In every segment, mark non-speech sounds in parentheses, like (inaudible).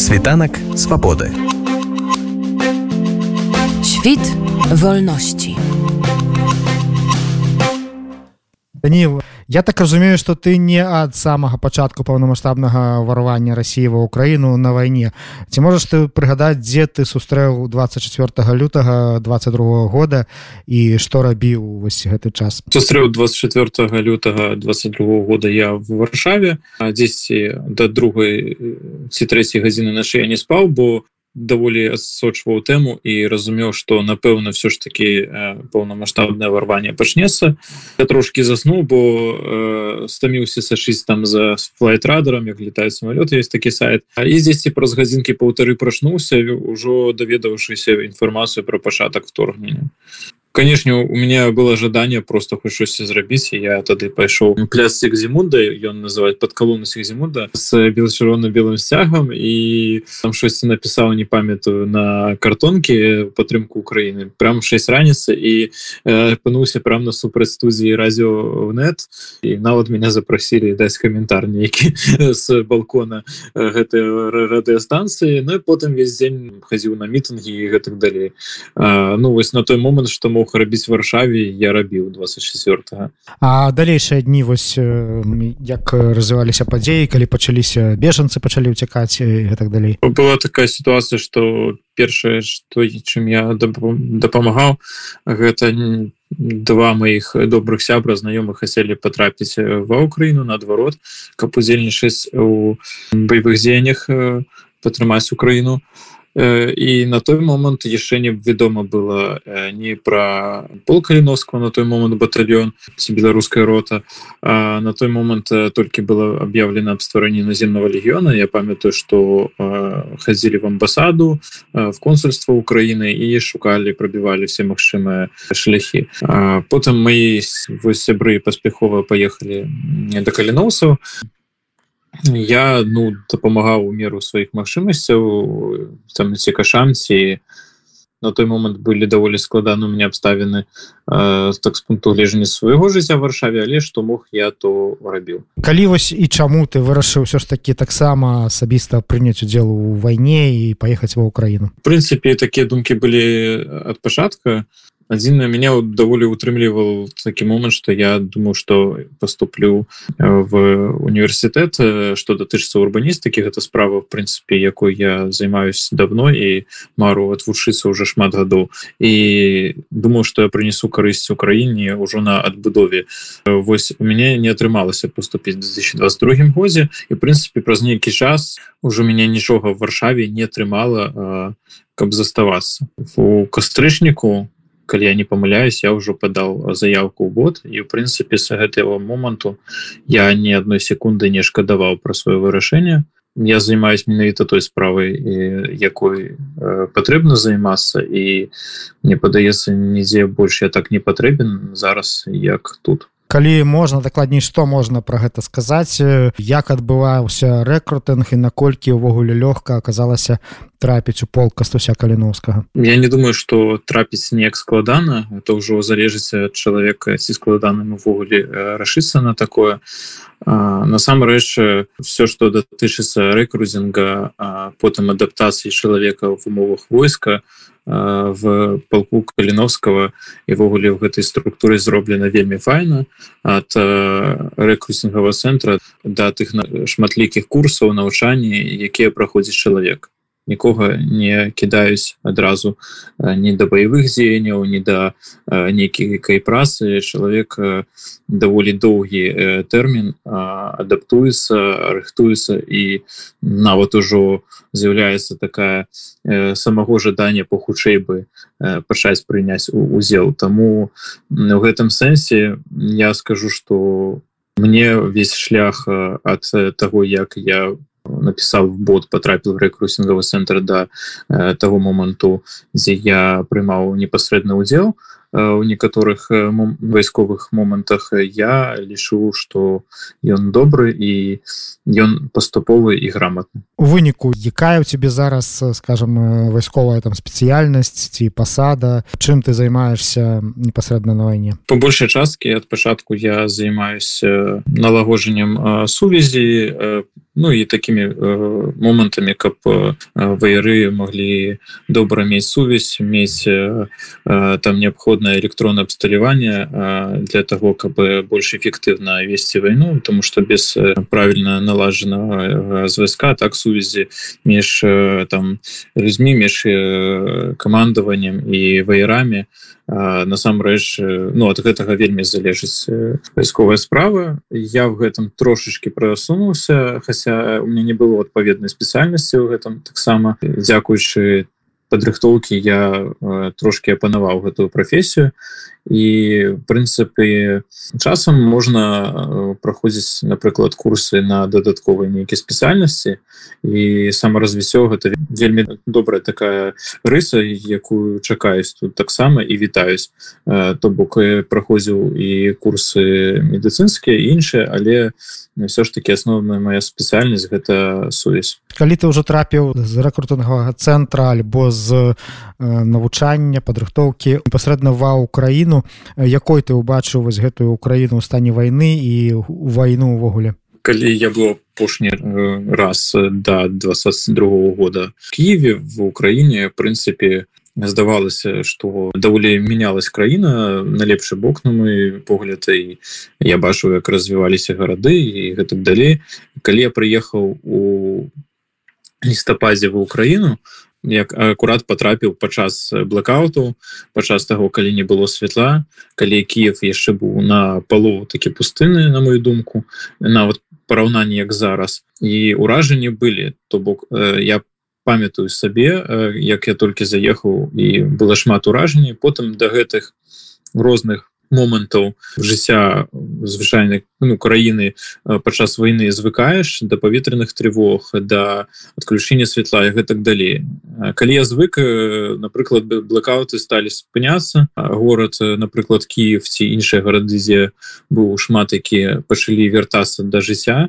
Світанак свабоды. Świt wolności. Даніл Я так разумею что ты не ад самага пачатку паўнамасштабнага варвання Росіі ва ўкраіну на вайне ці можаш ты прыгадаць дзе ты сустрэў 24 лютага 22 года і што рабіў вось гэты час? Сустрэў 24 лютага 22 года я в варшаве 10 до другой ці трэцяй гадзіны нашы я не спаў бо даволі адсочваў тэму і разумеў што напэўна все ж таки паўнамасштабнае варванне пачнецца я трошки заснуў бо э, стаміўся сашыць там за флайтрадарам як летаюць самолет есть такі сайт. А і здесьці праз гадзінкі паўтары прачнуўся ўжо даведаўшыся інфармацыю про пачатак вторгнення конечно у меня было ожидание просто хоть щось зрабіць я тады пайшоў плясцік зімунда ён называть под колонну зімунда с белчырона белым сцягам і там щось написал не памятаю на картонке падтрымку Украины прям 6 раніцы і апынуўся э, прям на супраць студзіі радио нет і нават меня запросили даць каментар нейкі (laughs) с балкона гэтай радыостанцыі Ну і потым весь дзень хадзіў на мітынгі і гэтак далей ну вось на той момант что мы мог рабіць варшаве я рабіў 24 а далейшыя дні вось як развіваліся падзеі калі пачаліся бежанцы пачалі ўцякаць і так далей была такая сітуацыя что першае что чым я дапамагаў гэта не два моих добрых сябра знаёмых хацелі потрапіць ва ўкраіну наадварот каб удзельнічаць у баявых дзеяннях падтрымаць украіну і на той момант яшчэ не вядома было не пра пол каліновского на той момант батальон ці беларуская рота. А на той момант толькі было аб'яўлена аб стварэнні наземного легіёна Я памятаю что хадзілі в амбасаду в консульство Украіны і шукалі прабівалі все магчымыя шляхі потым мои вось сябры паспяхова поехали до каліноусаў я ну дапамагаў у меру сваіх магчымасцяў там ці кашанці. На той момант былі даволі складаны у меня абставіны э, так з пункту гледжання свайго жыцця варшаве але што мог я то рабіў калі вось і чаму ты вырашыў все ж таки таксама асабіста прыняць удзел у вайне і паехаць ва ўкраіну прынцыпе такія думкі былі ад пачатка один на меня даволі утрымлівал такі момант что я думаю что поступлю э, в універсітэт что датычыцца урбаністыкі гэта справа в прынцыпе якой я займаюсь давно і мару отвучыцца уже шмат гадоў і думаю что я прынесу карысць украіне ўжо на адбудове Вось у мяне не атрымалася поступіць 2022 годзе і прынцыпе праз нейкі час уже меня нічога в варшаве не атрымала каб заставацца у кастрычніку калі я не памыляюсь я ўжо падал заявку год і в прынцыпе с гэтага моманту я ні адной секунды не шкадаваў пра сваё вырашэнне. Я займаюсь менавіта той справай якой патрэбна займацца і мне падаецца нідзе больш я так не патрэбен зараз як тут калі можна дакладней што можна про гэта сказаць як адбываўся рэкрутынг і наколькі ўвогуле лёгка аказалася трапіць у пол кастуся каліновскага? Я не думаю что трапіць неяк складана. Это ўжо залежыць ад чалавека ці складаным увогуле рашыцца на такое насамрэч все что датычыцца рэкрузінга потым адаптацыі чалавека в умовах войска в полку каліновского івогуле в гэтай структуры зроблена вельмі файна. От рэкрусінгава центра да тых шматлікіх курсаў навучанні якія праходзіць чалавек нікога не кідаюць адразу не да баявых дзеянняў не да нейкай працы. Чалавек даволі доўгі тэрмін адаптуецца рыхтуецца і нават ужо з'яўляецца такая самого жадання пахутчэй бы пачаць прыняць удзел. Таму в гэтым сэнсе я скажу что мне весь шлях ад таго як я написал в бот потрапіў рэкрусінговый центр до да, э, того моманту дзе я прымаў непасрэдны удзел у некаторых вайсковых момантах я лічу что ён добры і ён паступовы і грамотны. У выніку якая у тебе зараз скажем вайсковая там спецыяльнасць ці пасада? Чым ты займаешься непасрэдна на вайне? По большай часткі ад пачатку я займаюся налагоджаннем сувязі ну і такими э, момантамі каб э, ваяры могли добра мець сувязь мець э, там неабходнае электронное абсталяванне э, для того каб больш эфектыўна весці вайну тому что без правильно налажанного звязка так сувязі між э, там людзьмі між э, камандаваннем і ваярамі насамрэч ну ад гэтага вельмі залежыць вайсковая справа. Я в гэтым трошачки просунуўся хаця у меня не было адпаведнай спецыяльнасці ў гэтым таксама дзякуючы падрыхтоўкі я трошки апанаваў гэтую прафесію. І прынцыпе часам можна праходзіць напрыклад курсы на дадатковай нейкай спецыяльнасці. І самаразвіццё гэта вельмі добрая такая рыса якую чакаюсь тут таксама і вітаюсь то бок праходзіў і курсы медыцынскія іншыя але все ж таки асноўная моя спецыяльнасць гэта сувязь. Калі ты ўжо трапіў з рэкрутынага цэнтра альбо з навучання падрыхтоўкі непасрэдна ва Украіну. Краіну якой ты ўбачыў вось гэтую украіну ў стане вайны і вайну ўвогуле? Калі я был апошні раз до 22 года Киеве в Украіне прынцыпе здавалася что даволі менялась краіна на лепшы бок на мой погляд і я бачу як развіваліся гарады і гэтак далей. Калі я прыехаў у лістападзе в Украіну як акурат потрапіў падчас блэкауту падчас таго калі не было святла калі Киев яшчэ быў на палову такі пустыны на мою думку нават параўнанне як зараз. І ўражанні былі. То бок я памятаю сабе як я толькі заехаў і было шмат уражанні потым да гэтых розных момантаў жыцця звычайных ну, краіны падчас войны звыкаеш да паветраных трывог да адключення святла і гэтак далей. Калі я звык напрыклад блэкауты сталі спыняцца горад напрыклад Киев ці іншыя гарады дзе быў шмат які пачалі вяртацца да жыцця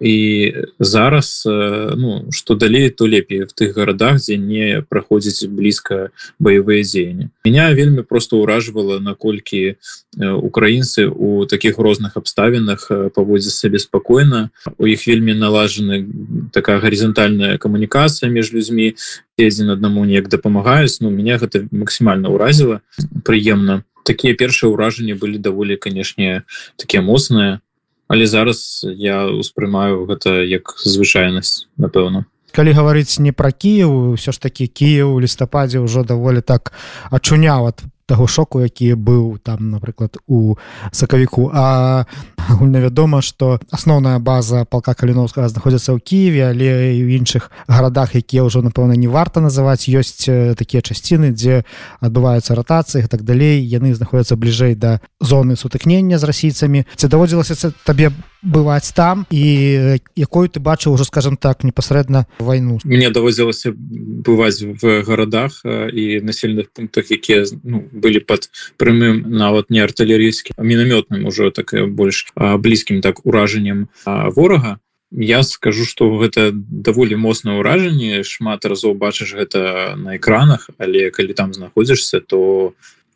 і зараз ну что далей то лепей. В тых гарадах дзе не праходзіць блізка баявыя дзеянні. Меня вельмі просто ўражвала наколькі украінцы у таких розных абставінах паводзяць сабе спакойна. У іх вельмі налажаны такая гарызантальная камунікацыя між людзьмі. Адзін аднаму неяк дапамагаюць. Ну меня гэта максімальна ўразіла. Прыемна. Такія першыя ўражанні былі даволі канешне такія моцныя але зараз я успрымаю гэта як звычайнасць напэўна. Калі гаварыць не пра Кіев ўсё ж такі Кіев у лістападзе ўжо даволі так ачуняў ад таго шоку які быў там напрыклад у сакавіку. А агульна вядома что асноўная база палка каліновскага знаходзіцца ў Киеве але і ў іншых гарадах якія ўжо напэўна не варта называць ёсць такія часціны дзе адбываюцца ратацыі так далей яны знаходзяцца бліжэй да зоны сутыкнення з расійцамі ці даводзілася табе бываць там і якой ты бачыў ужо скажем так непасрэдна вайну. Мне даводзілася бываць в гарадах і населеных пунктах якія ну, былі под прямым нават не артылерійскім мінамётным ужо так больш блізкім так уражаннем ворага. Я скажу что гэта даволі моцнае ўражанне. Шмат разоў бачыш гэта на экранах але калі там знаходзішся то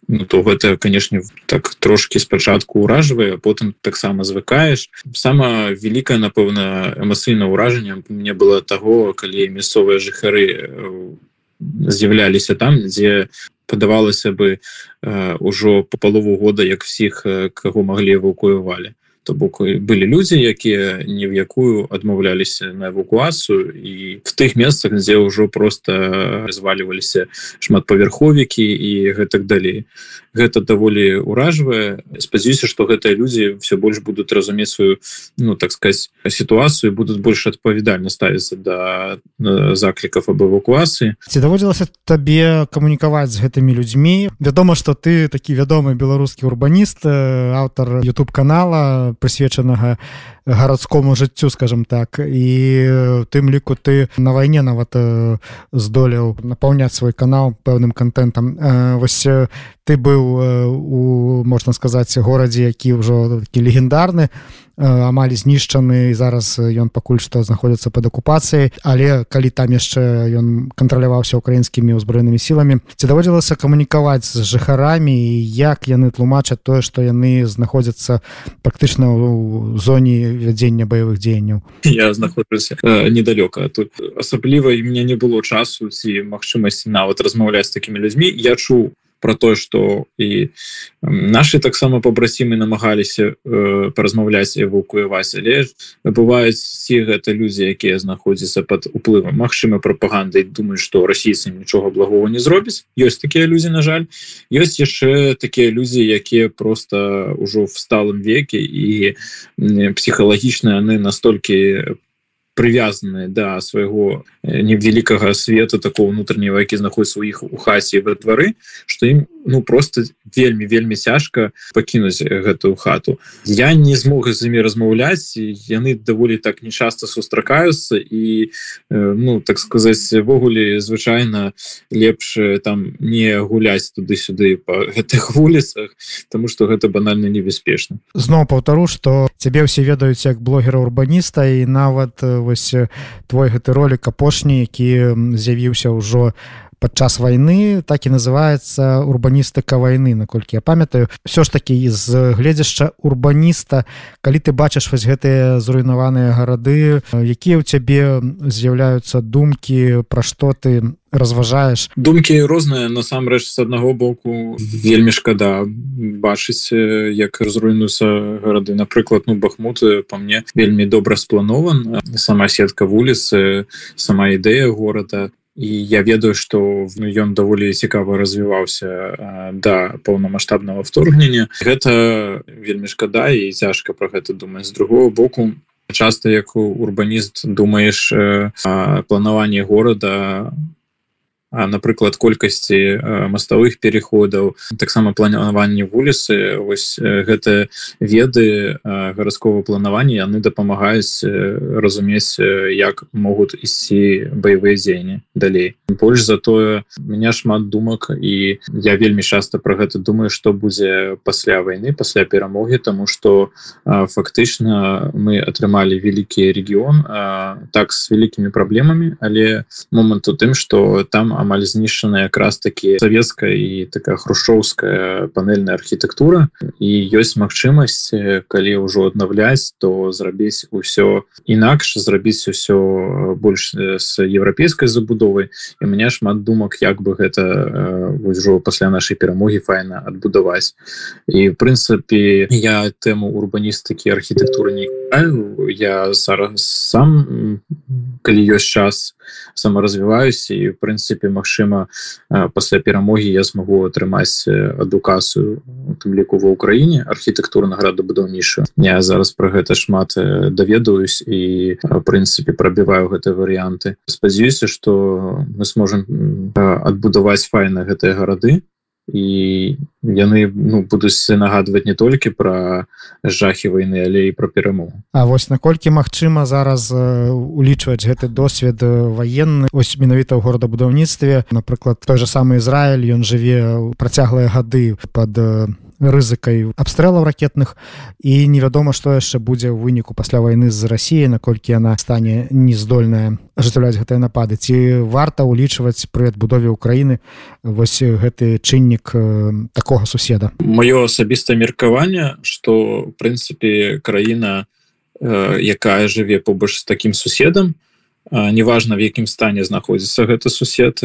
ну, то гэта канешне так трошки спачатку ўражвае потым таксама звыкаеш. Сама вялікая напэўна эмацыйна ўражанне мне было таго калі мясцовыя жыхары з'яўляліся там дзе падавалася бы ўжо по палову года як всіх каго маглі эвакуявалі то бок былі людзі якія ні в якую адмаўляліся на эвакуацыю і в тых месцах дзе ўжо просто разваливаліся шматпавярховікі і гэтак далей. Гэта даволі уражвае спадзяюся что гэтыя людзі все больш будуць разумець сваю ну так сказать сітуацыю будуць больш адпавядальна ставіцца да заклікаў об эвакуацыі. Ці даводзілася табе камунікаваць з гэтымі людзьмі? Вядома что ты такі вядомы беларускі урбаніст аўтар youtube канала прысвечанага гарадскому жыццю скажем так і тым ліку ты на вайне нават здолеў напаўняць свой канал пэўным контентам вось ты быў у можна сказаць горадзе які ўжо такі легендарны амаль знішчаны зараз ён пакуль што знаходзіцца под акупацыяй. Але калі там яшчэ ён кантраляваўся украінскімі ўзброенымі сіламі ці даводзілася камунікаваць з жыхарамі як яны тлумачаць тое што яны знаходзяцца практычна ў зоне вядзення баявых дзеянняў. Я знаходжуся недалёка тут. Асабліва і мне не было часу ці магчымасці нават размаўляць з такімі людзьмі. Я чуў про тое что і наши таксама побрацімы намагаліся э, паразмаўляць эвакуяваць але бываюць ці гэта людзі якія знаходзяцца под уплывам Мачыма прапагандай думаю что расійцы нічога благого не зробіць ёсць такія людзі на жаль. Ёсць яшчэ такія людзі якія просто ўжо в сталым веке і псіхалагічна яны настолькі привязаны да свайго э, невялікага света такого внутреннего які знаходится у іх у хасе во двары что ім ну просто вельмі вельмі цяжка пакінуць гэтую хату. Я не змог з імі размаўляць яны даволі так нечаста сустракаюцца і ну так сказать,ввогуле звычайна лепш там не гуляць туды-сюды по гэтых (laughs) вуліцах тому что гэта банальна небяспечна. Зноў паўтару что цябе ўсе ведаюць як блогера урбаніста і нават вось твой гэты ролик апошні які з'явіўся ўжо падчас войны так і называется урбаністыка войны наколькі я памятаю. Все ж таки з гледзяшча урбаніста калі ты бачыш вось гэтыя зруйнаваныя гарады якія ў цябе з'яўляюцца думкі пра што ты разважаеш? Думкі розныя насамрэч з аднаго боку вельмі шкада бачыць як разруйнуюцца гарады. Напрыклад ну бахмуты по мне вельмі добра спланован сама сетка вуліцы сама ідэя горада і я ведаю что ён даволі цікава развіваўся да паўнамасштабного вторгнення гэта вельмі шкада і цяжка про гэта думаць з другого боку часто як урбаніст думаешь планаванне города напрыклад колькасці маставых переходаў таксама планаванне вуліцы вось гэта веды гарадского планавання яны дапамагаюць разумець як могуць ісці баявыя дзеянні далей. Больш за тое меня шмат думак і я вельмі часто про гэта думаю что будзе пасля войны пасля перамоги тому что фактычна мы атрымалі вялікі регион так с вялікімі праблемамі але момант у тым что там амаль знішчана якраз таки савецкая і такая хрушчоўская панельная архітэктура. І ёсць магчымасць калі ўжо аднаўляць то зрабіць усё інакш зрабіць усё больш з еўрапейскай забудовай. І мне шмат думак як бы гэта ўжо пасля нашай перамогі файна адбудаваць. І в прынцыпе я тэму урбаністыкі архітэктуры не я зараз сам калі ёсць час саморазвіваюсь і в прынцыпе Мачыма пасля перамогі я смогу атрымаць адукацыю тым ліку ва ўкраіне архітэктурна градабудаўнічую я зараз про гэта шмат даведаюсь і прынцыпе прабіваю гэтыя варыянты спадзяюся что мы сможем адбудаваць файна гэтыя гарады і яны ну будуць нагадваць не толькі пра жахі войны але і пра перамогу. А вось наколькі магчыма зараз улічваць гэты досвед ваенны? Ось менавіта ў горадабудаўніцтве напрыклад той же самы Ізраиль ён жыве працяглыя гады под рызыкай абстрэлаў ракетных і невядома што яшчэ будзе ў выніку пасля войны з Росіі наколькі яна стане нездольная ажыццяўляць гэтыя напады. Ці варта ўлічваць пры адбудове Украіны вось гэты чыннік такога суседа? Маё асабістае меркаванне што прынцыпе краіна якая жыве побач з такім суседам неважно в якім стане знаходзіцца гэта сусед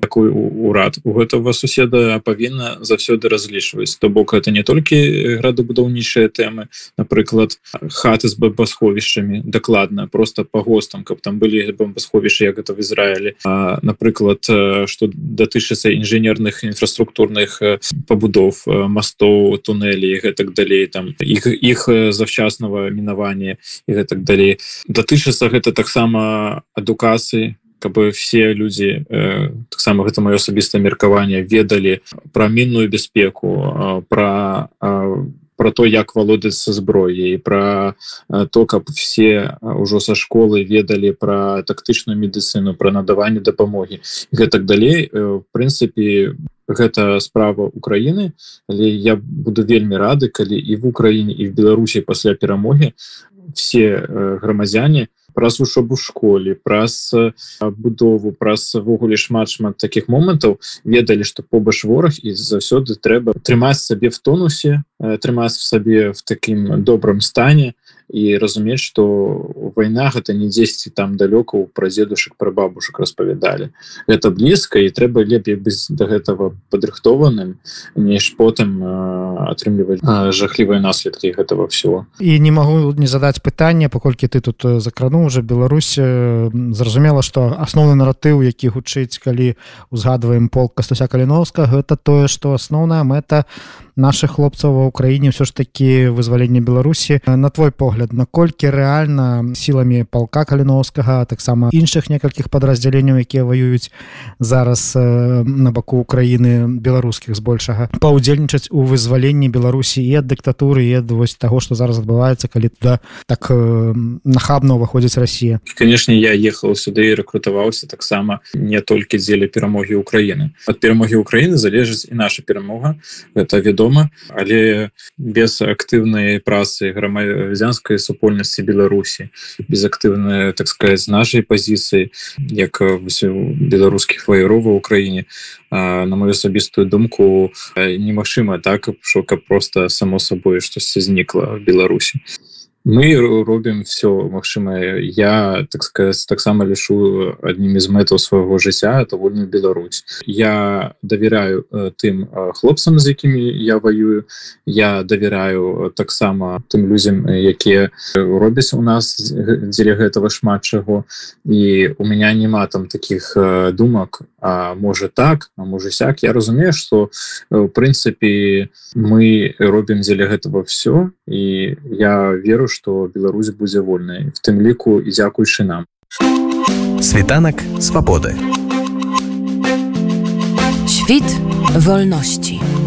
такой урад. У гэтага суседа павінна заўсёды разлічваць. То бок это не толькі градабудаўнічыя тэмы напрыклад хаты з бомбасховішчамі дакладна просто по гостам каб там былі бомбасховішчы як гэта в Ізраілі. Напрыклад что датычыцца інжынерных інфраструктурных пабудов мастоў туннелі гэтак далей там іх іх завчаснага мінавання і гэтак далей. Датычыцца гэта таксама адукацыі каб все людзі э, таксама гэта маё асабістае меркаванне ведалі пра мінную бяспеку пра про то як валодацца зброяй про то каб все ўжо са школы ведалі про тактычную медыцыну про надаванне дапамогі. Гэтак далей в прынцыпе гэта справа Украіны але я буду вельмі рады калі і в Украіне і в Беларусі пасля перамогі все грамадзяне праз вучобу школе праз будову праз ввогуле шмат шмат таких момантаў. Ведалі что побач вораг і заўсёды трэба трымаць сабе в тонусе трымаць в сабе в таким добрым стане і разумець что вайна гэта не дзесьці там далёка у прадзедушак пра бабушак распавядалі это блізка і трэба лепей быць до гэтага падрыхтованым неж потым атрымліваць жахлівыя наследкі гэтага всего. І не магу не задаць пытанне паколькі ты тут закрануў уже Беларусь зразумела что асноўны наратыў які гучыць калі узгадваем полк кастуся каліновска гэта тое что асноўная мэта наших хлопцаў ва ўкраіне ўсё ж таки вызвалення Беларусі на твой погляд наколькі рэальна сіламі палка каліновскага таксама іншых некалькіх падраздзяленняў якія ваююць зараз на баку Украіны беларускіх збольшага паўдзельнічаць у вызваленні Беларусі і ад дыктатуры і вось таго што зараз адбываецца калі туда так нахабна ўваходзіць Росія? Конечно я ехал сюды і рэкрутаваўся таксама не толькі дзеля перамогі Украіны ад перамогі Украіны залежыць і наша перамога это вядома вядома але без актыўнай працы грамадзянскай супольнасці Беларусі без актыўнай так сказать нашай пазіцыі як беларускіх ваяроў ва ўкраіне на мою асабістую думку немагчыма так що каб просто само сабой штосьці знікла в Беларусі мы робім все магчымае я так сказать таксама лішу аднімі з мэтаў свайго жыцця это вольную Беларусь я давяряю тым хлопцам з якімі я ваюю я давяряю таксама тым людзям якія робяць у нас дзеля гэтага шмат чаго. І у меня няма там таких думак А можа так а можа сяк. Я разумею что в прынцыпе мы робім дзеля гэтага все і я веру что Беларусь будзе вольнай в тым ліку і дзякуючы нам світанак свабоды Świt wolności.